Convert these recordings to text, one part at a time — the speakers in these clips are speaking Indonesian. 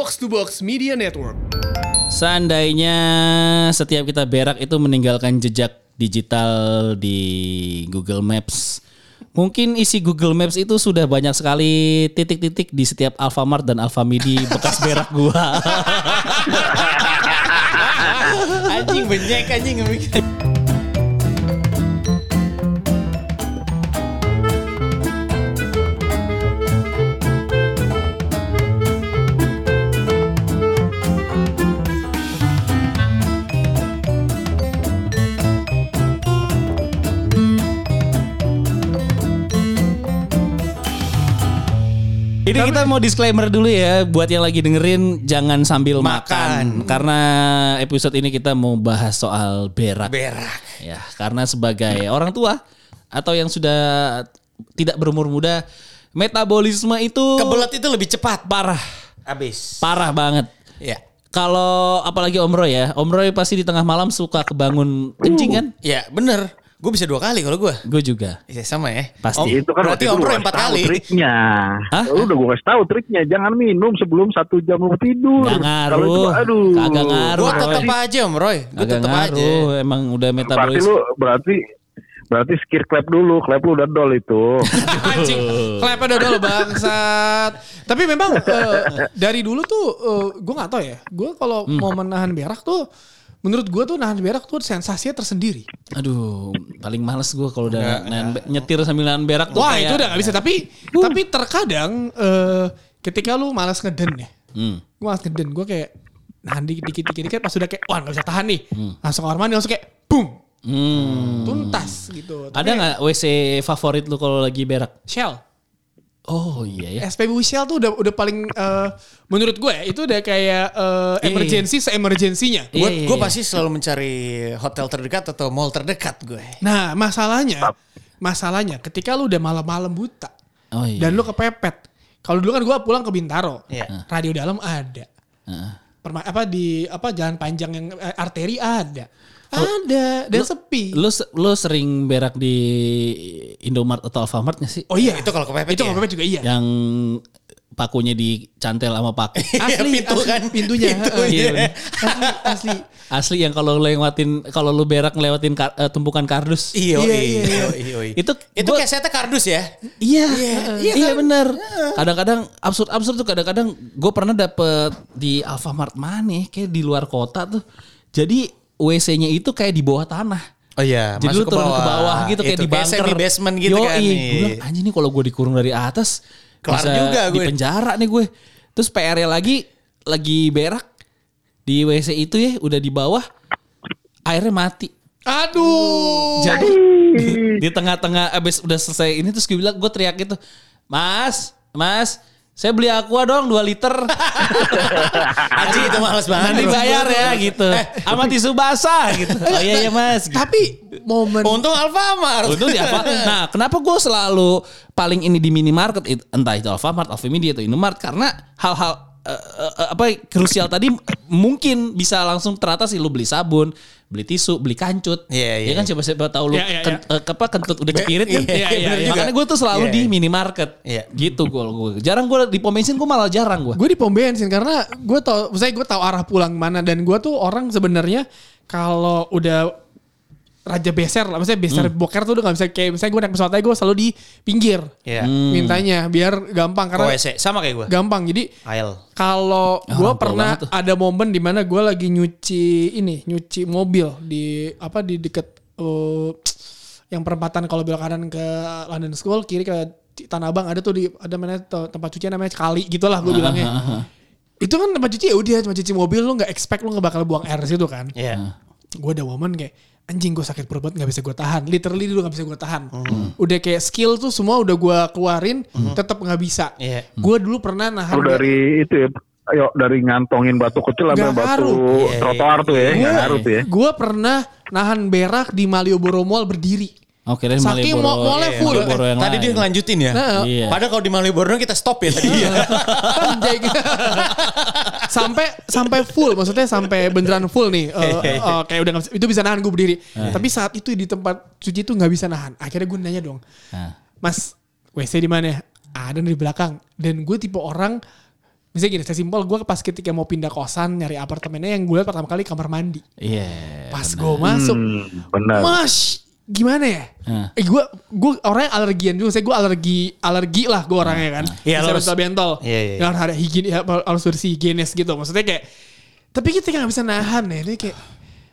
Box to Box Media Network. Seandainya setiap kita berak itu meninggalkan jejak digital di Google Maps. Mungkin isi Google Maps itu sudah banyak sekali titik-titik di setiap Alfamart dan Alfamidi bekas berak gua. Anjing benyek anjing. Ini kita mau disclaimer dulu ya buat yang lagi dengerin jangan sambil makan, Makan. karena episode ini kita mau bahas soal berak. Berak. Ya, karena sebagai orang tua atau yang sudah tidak berumur muda, metabolisme itu Kebelet itu lebih cepat. parah, Abis. parah banget. Ya. Kalau apalagi Om Roy ya, Om Roy pasti di tengah malam suka kebangun kencing kan? Ya bener. Gue bisa dua kali kalau gue. Gue juga. Iya sama ya. Pasti. Om, Itu kan berarti Om lu empat kali. Triknya. Hah? Lu udah gue kasih tahu triknya. Jangan minum sebelum satu jam lu tidur. Gak itu, ngaruh. aduh. Kagak ngaruh. Gue Roy. tetep aja Om Roy. Gue Agak tetep aja. ngaruh, emang udah Berarti metabolisme. lu berarti berarti skir clap dulu. Clap lu udah dol itu. Anjing, klepnya dodol bangsat. Tapi memang eh, dari dulu tuh gue nggak tahu ya. Gue kalau Hmm. mau menahan berak tuh menurut gue tuh nahan berak tuh sensasinya tersendiri. Aduh, paling males gue kalau udah nahan nyetir sambil nahan berak tuh Wah kayak- itu udah gak bisa. Tapi tapi terkadang eh, ketika lu malas ngeden ya. Hmm. Gue malas ngeden. Gue kayak nahan dikit dikit dikit dikit pas udah kayak wah gak bisa tahan nih. Hmm. Langsung kamar mandi langsung kayak boom. Hmm. Tuntas gitu. Tapi Ada nggak WC favorit lu kalau lagi berak? Shell. Oh iya ya. SPBU Shell tuh udah udah paling eh, menurut gue ya, itu udah kayak Iya, emergency se-emergensinya. Iya, Gue iya, gue iya. pasti selalu mencari hotel terdekat atau mall terdekat gue. Nah, masalahnya masalahnya ketika lu udah malam-malam buta Oh iya. dan lu kepepet. Kalau dulu kan gue pulang ke Bintaro. Iya. Radio dalam ada. Heeh. Perma, apa di apa jalan panjang yang eh, arteri ada. Ada dan sepi. Lu lu sering berak di Indomart atau Alfamart nggak sih? Oh iya. Itu kalau kepepet Itu ya? kepepet juga iya. Yang pakunya dicantel sama paku. Asli, pintu asli, kan. pintunya. Pintu, heeh. iya. Asli, asli. Asli yang kalau lewatin kalau lu berak ngelewatin kar- eh, tumpukan kardus. Iya, Iya, iya, iya, iya, iya, iya. Itu Itu gua- kesetnya kardus ya? Iya, iya iya, kan? bener. Kadang-kadang absurd-absurd tuh kadang-kadang gue pernah dapet di Alfamart mana ya, kayak di luar kota tuh. Jadi WC-nya itu kayak di bawah tanah. Oh iya, Jadi lu turun ke bawah gitu kayak Itu, di bunker. semi basement gitu Yoi. kan. Gue bilang anjing nih kalau gue dikurung dari atas Kelar bisa juga di gue." penjara nih gue. Terus PR-nya lagi lagi berak di WC itu ya udah di bawah airnya mati. Aduh. Jadi di, di tengah-tengah abis udah selesai ini terus gue bilang gue teriak gitu, Mas, Mas, saya beli aqua dong 2 liter. Anjing itu males banget. Nanti bayar ya gitu. Sama tisu basah gitu. Oh iya iya mas. Gitu. Tapi momen Untung Alfamart. Untung di apa? Nah, kenapa gue selalu paling ini di minimarket entah itu Alfamart, Alfamidi atau Indomart karena hal-hal eh, eh, eh, apa krusial tadi eh, mungkin bisa langsung teratasi lu beli sabun, beli tisu, beli kancut. Iya, iya. Ya kan siapa-siapa tahu lu Iya, iya, ken- eh, apa kentut udah cepirit kan. iya, iya, juga. Makanya gue tuh selalu Iya, di iya. minimarket. Iya. Gitu gue. gue. Jarang gue di pom bensin gue malah jarang gue. gue di pom bensin karena gue tau, saya gue tahu arah pulang mana dan gue tuh orang sebenarnya kalau udah raja beser lah, maksudnya beser Hmm. boker tuh udah gak bisa kayak misalnya gue naik pesawat aja gue selalu di pinggir Iya. Hmm. mintanya biar gampang karena WC sama kayak gue. gampang jadi kalau Ah, gue pernah ada momen di mana gue lagi nyuci ini nyuci mobil di apa di deket eh, yang perempatan kalau belok kanan ke London School kiri ke Tanah Abang ada tuh di ada mana tempat cuci namanya kali gitulah gue bilangnya itu kan tempat cuci ya udah cuma cuci mobil lu nggak expect lu nggak bakal buang air situ kan Iya. gue ada momen kayak anjing gue sakit perut banget nggak bisa gue tahan literally dulu nggak bisa gue tahan udah kayak skill tuh semua udah gue keluarin tetap nggak bisa Iya. gue dulu pernah nahan Lu dari itu ya. Ayo dari ngantongin batu kecil Nggak batu ngaruh. Iya, trotoar tuh ya. Nggak ngaruh tuh ya. Gue pernah nahan berak di Malioboro Mall berdiri. Oke, dari Saking Malioboro. mo- molnya Iya, full. Malioboro yang Tadi lain. dia ngelanjutin ya. Nah, Iya. Padahal kalau di Malioboro kita stop ya tadi. Anjay. sampai sampai full, maksudnya sampai beneran full nih. Eh, eh, kayak udah itu bisa nahan gue berdiri. Tapi saat itu di tempat cuci itu nggak bisa nahan. Akhirnya gue nanya dong, Nah. Mas, WC di mana? Ada di belakang. Dan gue tipe orang Misalnya gini, saya simpel, gue pas ketika mau pindah kosan, nyari apartemennya yang gue lihat pertama kali kamar mandi. Iya. Pas gue masuk, Hmm, benar. Mas, gimana ya? Hah. Eh gue gue orangnya alergian juga, saya gue alergi alergi lah gue orangnya kan. Iya, lo harus- bentol-bentol. Iya, iya, iya. Yang harus ada higien, ya, harus bersih higienis gitu. Maksudnya kayak, tapi kita nggak bisa nahan ya. Ini kayak,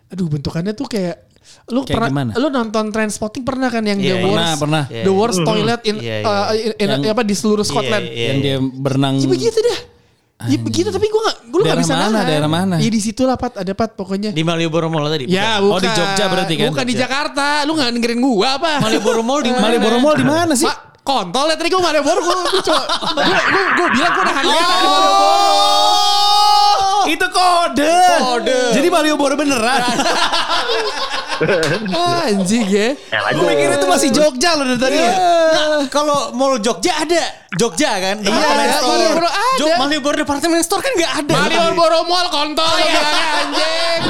aduh bentukannya tuh kayak, lu Kayak pernah, gimana? lu nonton Trainspotting pernah kan yang Iya, the iya. worst, Pernah, pernah. Iya, the iya. worst toilet in, Iya, iya. uh, in- in- Yang- apa di seluruh Scotland. Iya, Yang dia berenang. Ya begitu dah. Ya begitu tapi gue gak, gue gak bisa mana, nahan. daerah mana? Ya di situ lah Pat, ada Pat pokoknya. Di Malioboro Mall tadi. Ya bukan? Oh, di Jogja berarti kan? Bukan di. Jakarta. Lu gak dengerin gua apa? Malioboro Mall di mana? Malioboro Mall di mana sih? Pak, kontol ya tadi gua Malioboro. Gua, coba, gua, gua, gua bilang gua nahan merah di Malioboro. Oh, itu kode. Kode. Jadi Malioboro beneran. Ah, Anjing ya. Eh. Gue pikir itu masih Jogja loh dari tadi. Nah, kalau Mall Jogja ada. Jogja kan? Departemen ada, store. Malioboro ada. Jog- Malioboro Departemen Store kan nggak ada. Malioboro Mall kontol lu bilangnya anjing.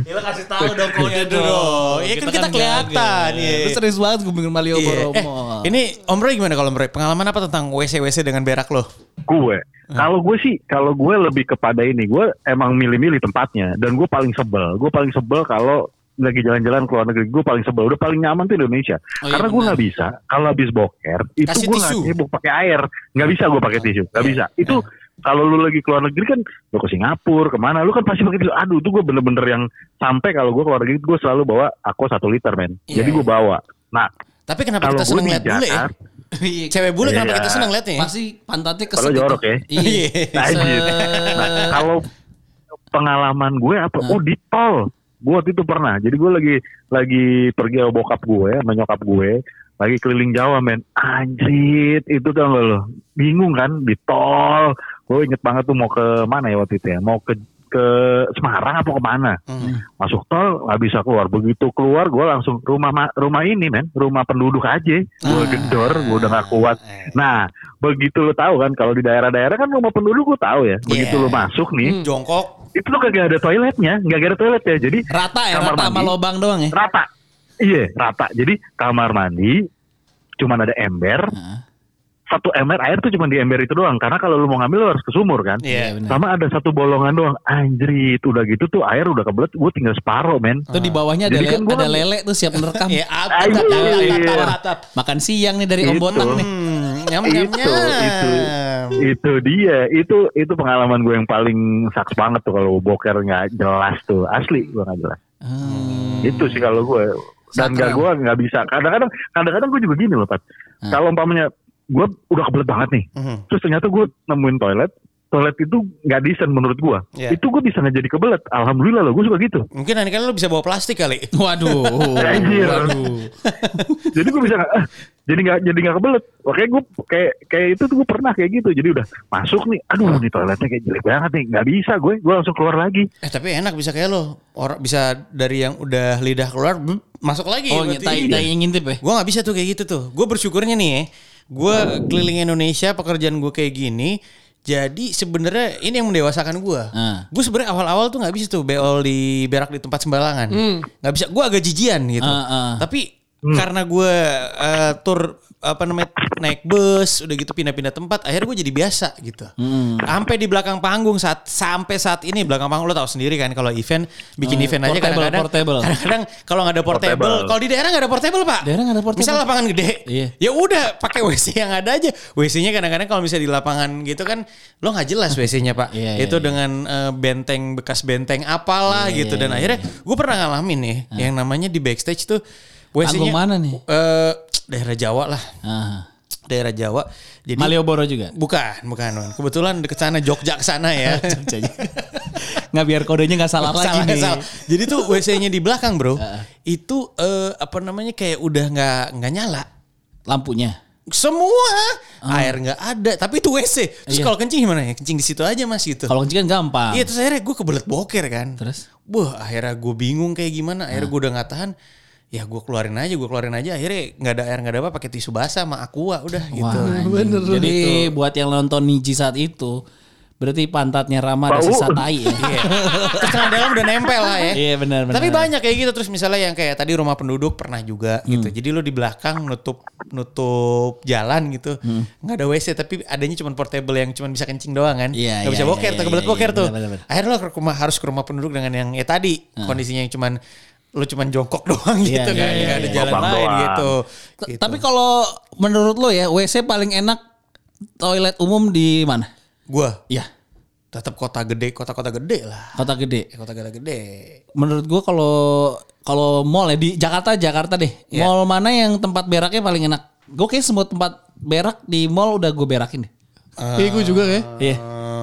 Gila kasih tahu dong Iya dong. Iya kan kita kelihatan, iya. Gue serius banget gue bikin Malioboro Iya. Eh, Mall. ini Om Roy gimana kalau Om Roy? Pengalaman apa tentang WC-WC dengan berak lo? gue kalau gue sih kalau gue lebih kepada ini gue emang milih-milih tempatnya dan gue paling sebel gue paling sebel kalau lagi jalan-jalan ke luar negeri gue paling sebel udah paling nyaman tuh Indonesia Oh, iya, karena gue nggak bisa kalau habis boker itu gue nggak sibuk pakai air nggak bisa gue pakai tisu nggak Iya, bisa itu kalau lu lagi ke luar negeri kan lu ke Singapura ke mana lu kan pasti pakai tisu aduh itu gue bener-bener yang sampai kalau gue ke luar negeri gue selalu bawa aku satu liter men Iya, jadi gue bawa nah Tapi kenapa kalau kita gue seneng di lihat bule ya? Cewek bule kenapa Iya. kita seneng liatnya ya? Pasti pantatnya Kalau keset jorok ya. Iya. Anjir. Nah, kalau pengalaman gue apa? Oh di tol. Gue waktu itu pernah. Jadi gue lagi lagi pergi sama bokap gue, sama nyokap gue, lagi keliling Jawa men. Anjir, itu tau gak lo? Bingung kan di tol. Gue inget banget tuh mau ke mana ya waktu itu ya? Mau ke ke Semarang apa ke mana? Hmm. Masuk tol nggak bisa keluar. Begitu keluar gue langsung rumah ma- rumah ini men, rumah penduduk aja. Gue gedor, gue udah gak kuat. Nah, begitu lo tahu kan kalau di daerah-daerah kan rumah penduduk gue tahu ya. Begitu Iya. lo masuk nih, Jongkok. Itu tuh kagak ada toiletnya, nggak ada toilet ya. Jadi Rata ya, kamar rata sama mandi. lobang doang ya. rata. Iya, rata. Jadi kamar mandi cuman ada ember. Satu ember air tuh cuma di ember itu doang. Karena kalau lu mau ngambil lu harus ke sumur kan. Iya. benar. Sama ada satu bolongan doang. Anjrit, udah gitu tuh air udah kebelet, gue tinggal separoh men. Tuh di bawahnya ada, Jadi kan ada lele tuh siap merekam. Iya, atap, Anjir. atap, atap, atap, atap. Makan siang nih dari Om Itu. Botak nih. Hmm, nyam nyam itu, nyam. itu, itu dia, itu itu pengalaman gue yang paling saks banget tuh kalau boker nggak jelas tuh, asli gue nggak jelas. Hmm. Itu sih kalau gue dan gak gue nggak bisa. Kadang-kadang, kadang-kadang gue juga gini loh, Pat. Hmm. Kalau umpamanya gue udah kebelet banget nih, Mhm. terus ternyata gue nemuin toilet, toilet itu nggak decent menurut gue. Iya. Itu gue bisa nggak jadi kebelet. Alhamdulillah loh, gue suka gitu. Mungkin nanti kan lo bisa bawa plastik kali. Waduh. Anjir. Waduh. jadi gue bisa nggak, ah, jadi nggak jadi nggak kebelet. Makanya gue kayak kayak itu tuh gue pernah kayak gitu. Jadi udah masuk nih, aduh di toiletnya kayak jelek banget nih, nggak bisa gue, gue langsung keluar lagi. Eh tapi enak bisa kayak lo. Orang bisa dari yang udah lidah keluar masuk lagi. Oh, tai tai yang ngintip ya. Gue nggak bisa tuh kayak gitu tuh. Gue bersyukurnya nih ya. Gue keliling Indonesia pekerjaan gue kayak gini. Jadi sebenarnya ini yang mendewasakan gue. Ah. Gue sebenarnya awal-awal tuh nggak bisa tuh beol di berak di tempat sembarangan. Nggak bisa. Gue agak jijian gitu. Ah. Tapi karena gue eh, tur apa namanya naik bus udah gitu pindah-pindah tempat akhirnya gue jadi biasa gitu Hmm. sampai di belakang panggung saat sampai saat ini belakang panggung lo tahu sendiri kan kalau event bikin Oh, event aja portable, kadang-kadang portable. kadang-kadang kalau nggak ada portable, Portable. kalau di daerah nggak ada portable pak Daerah nggak ada portable. misal lapangan gede Iya. ya udah pakai wc yang ada aja wc-nya kadang-kadang kalau misalnya di lapangan gitu kan lo nggak jelas wc-nya pak Iya, iya, itu iya. dengan eh, benteng bekas benteng apalah Iya, gitu iya, dan iya, akhirnya gue pernah ngalamin nih yang namanya di backstage tuh WC-nya Panggung mana nih? eh, daerah Jawa lah Ah. daerah Jawa jadi Malioboro juga. bukan bukan kebetulan deket sana Jogja ke sana ya Nggak biar kodenya nggak salah, lagi Salah, nih. salah. Jadi tuh WC-nya di belakang bro, itu eh, apa namanya kayak udah nggak nggak nyala. Lampunya. Semua air nggak ada, tapi itu WC. Terus Iya. kalau kencing gimana ya? Kencing di situ aja mas gitu. Kalau kencing kan gampang. Iya terus akhirnya gue kebelet boker kan. Terus? Wah akhirnya gue bingung kayak gimana. Akhirnya gue udah nggak tahan. Ya gue keluarin aja, gue keluarin aja. Akhirnya nggak ada air nggak ada apa, pakai tisu basah sama aqua udah gitu. Wah, anjing. Bener, Jadi Gitu. buat yang nonton Niji saat itu, Berarti pantatnya Rama ada sisa tai ya. Iya. Terus dalam udah nempel lah ya. Iya benar benar. Tapi banyak kayak gitu terus misalnya yang kayak tadi rumah penduduk pernah juga gitu. Hmm. Jadi lo di belakang nutup nutup jalan gitu. Hmm. nggak ada WC tapi adanya cuma portable yang cuma bisa kencing doang kan. Iya, Nggak iya, bisa boker iya, tuh kebelet iya, boker iya, tuh. Akhirnya lo ke rumah harus ke rumah penduduk dengan yang ya tadi kondisinya yang cuman lo cuman jongkok doang Iya, gitu iya, kan. iya, Nggak ada iya. jalan lain doang. gitu. T- Gitu. Tapi kalau menurut lo ya WC paling enak toilet umum di mana? gua Iya, tetap kota gede, kota-kota gede lah. kota gede. Ya, kota gede-gede. Menurut gua kalau kalau mall ya di Jakarta Jakarta deh. Iya. Mall mana yang tempat beraknya paling enak? Gue kayak semua tempat berak di mall udah gue berakin deh. Iya gue juga ya. Iya.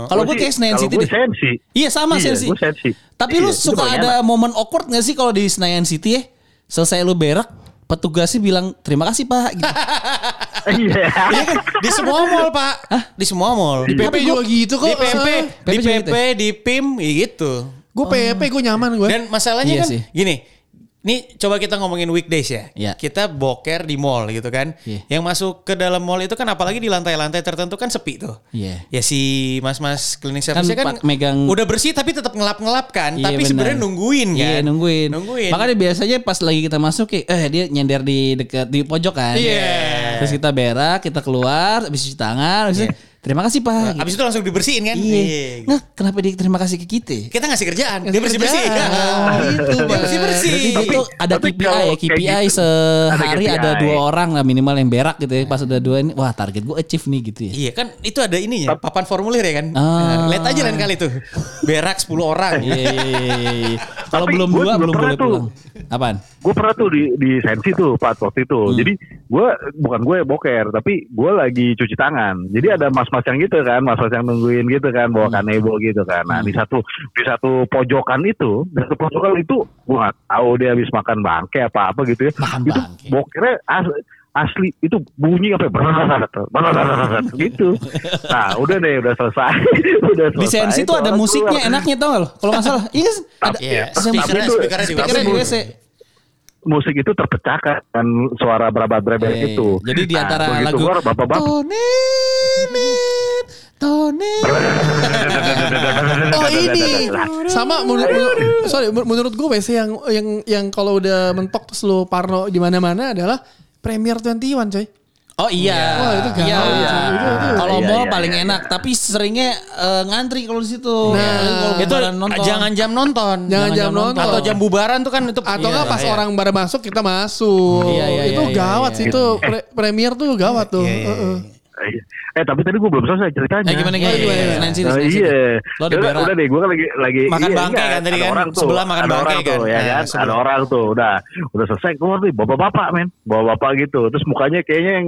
Kalau gue kayak Senayan City deh. Sensi. Iya sama Iya, Sensi. sensi. Tapi Iya, lu suka ada momen awkward gak sih kalau di Senayan City ya? Selesai lu berak, petugasnya bilang terima kasih pak. Gitu. Iya. Iya kan? Di semua mall, Pak. Di semua mall. Di PP juga gitu kok. Di PP, Eh, di PP gitu ya? di PIM, ya gitu. Gue PP gue nyaman gue. Dan masalahnya Iya kan sih. gini. Nih coba kita ngomongin weekdays ya. Iya. Kita boker di mall gitu kan. Iya. Yang masuk ke dalam mall itu kan apalagi di lantai-lantai tertentu kan sepi tuh. Iya. Ya si mas-mas cleaning service kan, Pak megang- udah bersih tapi tetap ngelap-ngelap kan. Iya, tapi benar. sebenarnya nungguin kan. Iya nungguin. Nungguin. Makanya biasanya pas lagi kita masuk kayak eh dia nyender di dekat di pojok kan. Iya. Terus kita berak, kita keluar, habis cuci tangan, habis itu, terima kasih pak. Abis itu langsung dibersihin kan. Iya. Nah, kenapa dia terima kasih ke kita? Kita ngasih kerjaan, dia bersih-bersih. Oh, itu Dia Bang. bersih-bersih. Berarti itu ada Tapi KPI ya, KPI gitu, sehari ada ada, KPI. dua orang lah minimal yang berak gitu ya. Pas udah dua ini, wah target gue achieve nih gitu ya. Iya kan itu ada ininya, papan formulir ya kan. Ah. Nah, lihat aja lain kali tuh. Berak 10 orang. Iya, iya, iya, iya. Kalau Tapi belum dua belum pernah boleh tuh. pulang. Apaan? gue pernah tuh di di sensi tuh Pak waktu itu. Hmm. Jadi gue bukan gue boker tapi gue lagi cuci tangan. Jadi ada mas-mas yang gitu kan, mas-mas yang nungguin gitu kan, bawa Hmm. kanebo gitu kan. Nah di satu di satu pojokan itu, di satu pojokan itu gue nggak tahu dia habis makan bangke apa apa gitu ya. Makan itu bangke. bokernya asli, asli itu bunyi apa ya? Gitu. Nah udah deh udah selesai. udah selesai. Di sensi tuh ada musiknya keluar. enaknya tau gak? Kalau nggak salah. Iya, ada Iya, ada speakernya, itu- speakernya di. WC. Musik itu terpecahkan kan suara berabat berebet Iya, itu. Jadi di antara begitu lagu keluar, bapak-bapak Tonenet, Tonenet. Oh ini sama menurut sorry men- menurut gue WC yang yang yang kalau udah mentok terus lu parno di mana-mana adalah Premier 21 coy. Oh iya. Wah, itu gawat. Iya. Kalau Iya, mall iya, paling iya, enak, tapi seringnya eh, ngantri kalau di situ. Nah, kalau Itu nonton. jangan jam nonton. Jangan jam nonton. Atau jam bubaran tuh kan itu Atau Iya, nggak pas iya. orang pada masuk kita masuk. Iya, iya, itu iya, iya, gawat iya, sih itu pre- Premier tuh gawat tuh. Iya, iya, Heeh. Eh tapi tadi gue belum selesai ceritanya. Eh, gimana Oh, gimana? gimana, gimana? Senayan City, Oh, Senayan City. iya. Lo ada Udah, berak. udah deh, gue kan lagi lagi Makan iya, bangke kan tadi kan? orang tuh, Sebelah makan ada bangke orang kan? Tuh, ya Nah, kan? sebelah. Ada orang tuh, udah udah selesai keluar nih, bapak-bapak men, bapak-bapak gitu. Terus mukanya kayaknya yang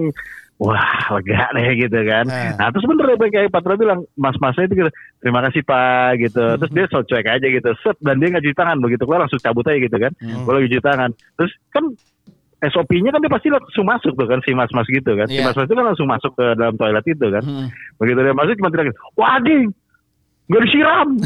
wah lega deh gitu kan. Nah. Nah, terus bener deh kayak Patra bilang, mas-masnya itu kira, terima kasih pak gitu. Terus dia so cuek aja gitu, set dan dia nggak cuci tangan begitu keluar langsung cabut aja gitu kan. Gue lagi cuci tangan. Terus kan SOP-nya kan dia pasti langsung masuk tuh kan si mas-mas gitu kan. Si Iya. mas-mas itu kan langsung masuk ke dalam toilet itu kan. Hmm. Begitu dia masuk cuma teriak, wah ding, gak disiram.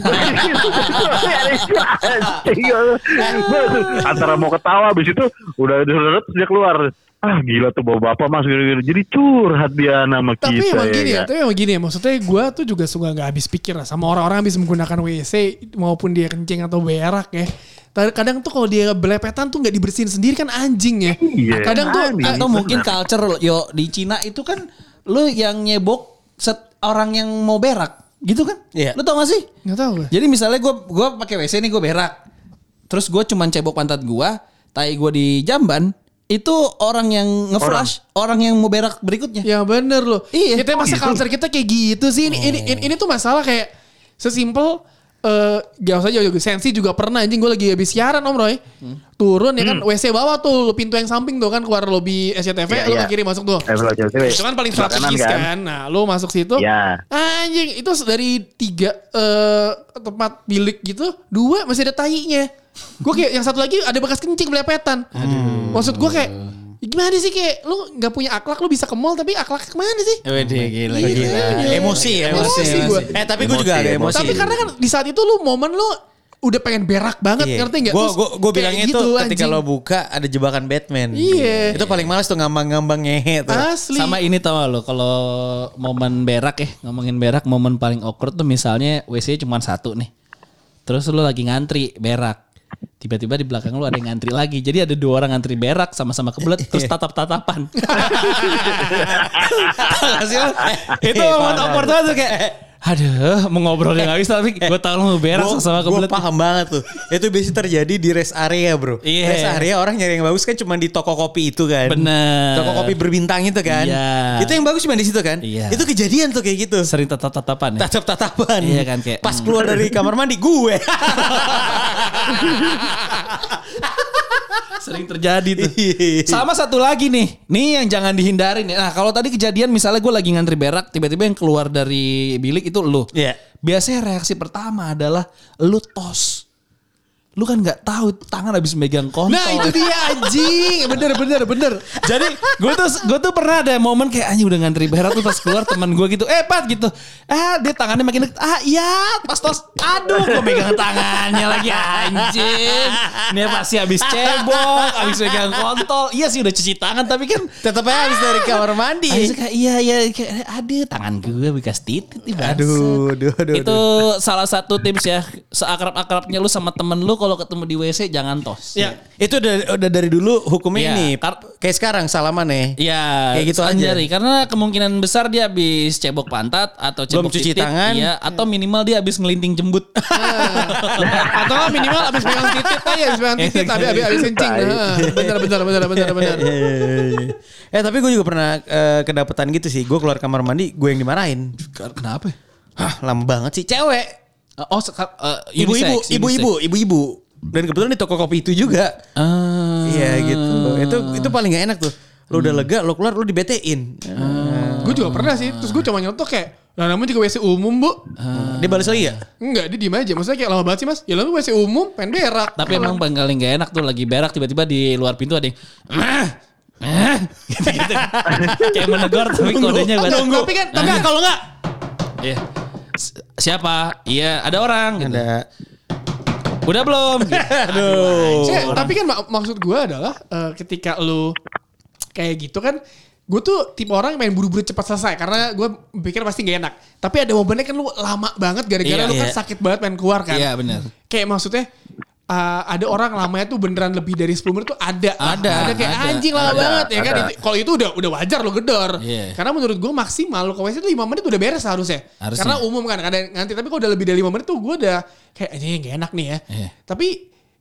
Antara mau ketawa habis itu udah udah terus dia keluar. Ah gila tuh bawa bapak mas gini-gini. Jadi curhat dia nama Tapi kita emang ya. gini ya, kan? tapi emang gini ya. Maksudnya gue tuh juga suka nggak habis pikir lah sama orang-orang habis menggunakan WC maupun dia kencing atau berak ya. Kadang tuh kalau dia belepetan tuh nggak dibersihin sendiri kan anjing ya. Iya, Kadang tuh anjing. Atau mungkin culture yo di Cina itu kan lu yang nyebok set orang yang mau berak gitu kan? Iya. Lu tau gak sih? nggak tahu gue. Jadi misalnya gue gua pakai WC nih gue berak, terus gue cuman cebok pantat gue, tai gue di jamban, itu orang yang ngeflash, orang. yang mau berak berikutnya. Ya bener loh. Iya. Kita masa gitu. culture kita kayak gitu sih. Ini, ini, ini, ini tuh masalah kayak sesimpel eh gak usah jauh-jauh sensi juga pernah anjing gue lagi habis siaran om Roy turun ya kan WC bawah tuh pintu yang samping tuh kan keluar lobby SCTV Iya, lu iya. ke kiri masuk tuh Eh, itu kan paling strategis kan. Nah, lu masuk situ. Iya. Anjing, itu dari tiga eh, tempat bilik gitu, dua masih ada tainya. Gue kayak yang satu lagi ada bekas kencing belepetan. Maksud gue kayak gimana sih kayak lu nggak punya akhlak lu bisa ke mall tapi akhlak ke mana sih? Wede gila Gitu gila. aja. Emosi, emosi, Emosi emosi. gua. Eh tapi gue juga ada Emosi. Tapi karena kan di saat itu lu momen lu udah pengen berak banget Iya. ngerti nggak? Gue gue gue bilangnya gitu, itu ketika anjing. lo buka ada jebakan Batman. Iya. Itu paling males tuh ngambang-ngambang ngehe tuh. asli. Sama ini tau lo kalau momen berak ya ngomongin berak momen paling awkward tuh misalnya WC cuma satu nih. Terus lu lagi ngantri berak. Tiba-tiba di belakang lu ada yang ngantri lagi. Jadi ada dua orang ngantri berak sama-sama kebelet terus tatap-tatapan. Sih lo? Itu momen awkward banget tuh kayak Aduh, mau ngobrol yang habis tapi gue tau mau berak Gua- sama kebelet. paham banget tuh. Itu biasanya terjadi di rest area bro. Iya. Rest area orang nyari yang bagus kan cuma di toko kopi itu kan. Bener. Toko kopi berbintang itu kan. Iya. Itu yang bagus cuma di situ kan. Iya. Itu kejadian tuh kayak gitu. Sering tatap-tatapan ya. Tatap-tatapan. Iya kan, kayak, Pas hmm. keluar dari kamar mandi gue. Sering terjadi tuh. Iya. Sama satu lagi nih. Nih yang jangan dihindari nih. Nah kalau tadi kejadian misalnya gue lagi ngantri berak. Tiba-tiba yang keluar dari bilik itu lu. Iya. Biasanya reaksi pertama adalah lu tos. Lu kan nggak tahu tangan habis megang kontol. Nah itu dia anjing. Bener bener bener. Jadi gue tuh gue tuh pernah ada momen kayak anjing udah ngantri berak tuh pas keluar teman gue gitu, eh pat gitu, ah dia tangannya makin deket, ah iya pas tos, aduh gue megang tangannya lagi anjing, ini pasti habis cebok, habis megang kontol, iya sih udah cuci tangan tapi kan Tetap aja habis dari kamar mandi. Habis kayak iya iya kayak aduh tangan gue bekas nih bangsat." Aduh, aduh, aduh. Itu salah satu tips ya seakrab-akrabnya lu sama temen lu kalau ketemu di WC jangan tos. Ya, itu udah udah dari dulu hukumnya Iya. ini. Kayak sekarang salaman ya. Iya, Kayak gitu aja. sehari-hari. Karena kemungkinan besar dia habis cebok pantat atau Belum cebok cuci titit, tangan. iya, atau minimal dia habis ngelinting jembut. Atau minimal abis pegang titit aja, abis pegang titit, abis abis abis kencing. Nah, bener bener bener bener bener. Iya, iya, iya. eh tapi gue juga pernah eh, kedapetan gitu sih. Gue keluar kamar mandi, gue yang dimarahin. Kenapa? Hah, lama banget sih. Cewek. Oh, seka- eh, Ibu-ibu, unisex, ibu-ibu, ibu-ibu. Dan kebetulan di toko kopi itu juga. Ah. Iya gitu. Itu itu paling gak enak tuh. Lu udah lega, lu keluar lu dibetein. Gue juga pernah sih. Terus gue cuma nyontok kayak, nah namanya juga WC umum bu. Dia balas lagi ya? Enggak, dia diem aja. Maksudnya kayak lama banget sih mas. Ya lalu WC umum, pengen berak. Tapi emang paling gak enak tuh lagi berak tiba-tiba di luar pintu ada yang "Ah, ah," gitu-gitu. Kayak menegur tapi kodenya Nunggu. Tapi kan, tapi kan kalau nggak, Iya. Siapa? Iya, ada orang gitu. Ada. Udah belum? Gitu. Aduh. Cek, tapi kan mak- maksud gue adalah eh, ketika lu kayak gitu kan, gue tuh tipe orang yang main buru-buru cepat selesai karena gue pikir pasti gak enak. Tapi ada momennya kan lu lama banget gara-gara Iya, lu kan iya. sakit banget pengen keluar kan. Iya, benar. Kayak maksudnya eh, ada orang lamanya tuh beneran lebih dari 10 menit tuh ada. Ada, Ada kayak ada. anjing lama banget ya kan. ada. Itu- Kalau itu udah udah wajar lo gedor. Iya. Karena menurut gue maksimal lo ke WC tuh 5 menit udah beres harusnya. Harusnya. Karena umum kan ada yang nganti tapi kalau udah lebih dari 5 menit tuh gue udah kayak anjing gak enak nih ya. Iya. Tapi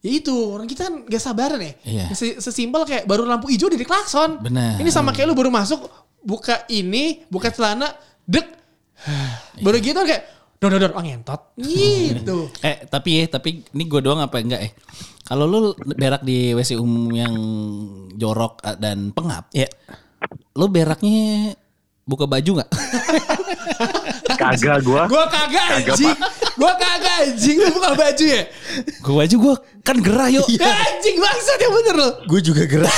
ya itu orang kita kan gak sabaran ya. Iya. Ses- Sesimpel kayak baru lampu hijau udah diklakson. Benar. Ini sama kayak lu baru masuk buka ini, buka celana, dek. baru gitu kayak dor dor dor oh, ngentot. Gitu. Eh tapi ya, tapi ini gue doang apa enggak eh? Kalau lu berak di WC umum yang jorok eh, dan pengap, Ya. lu beraknya buka baju nggak? Kagak gua. Gua kagak anjing. Gua kagak anjing. Lu buka baju ya? Gue baju gue kan gerah yuk. Ya, anjing bangsat ya bener loh. Gue juga geras.